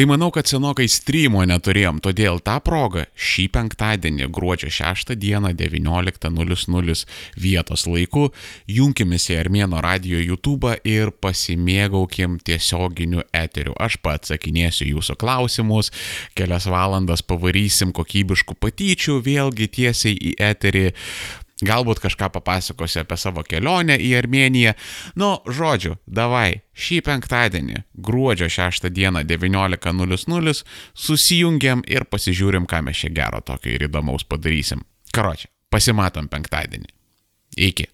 Tai manau, kad senokai streamo neturėjom, todėl tą progą šį penktadienį, gruodžio 6 dieną 19.00 vietos laiku, junkimės į Armėno radio YouTube ir pasimėgaukim tiesioginiu eteriu. Aš pats atsakinėsiu jūsų klausimus, kelias valandas pavarysim kokybiškų patyčių, vėlgi tiesiai į eterį galbūt kažką papasakosiu apie savo kelionę į Armėniją. Nu, žodžiu, davai, šį penktadienį, gruodžio 6 dieną 19.00 susijungiam ir pasižiūrim, ką mes čia gero tokio ir įdomaus padarysim. Karočią, pasimatom penktadienį. Iki.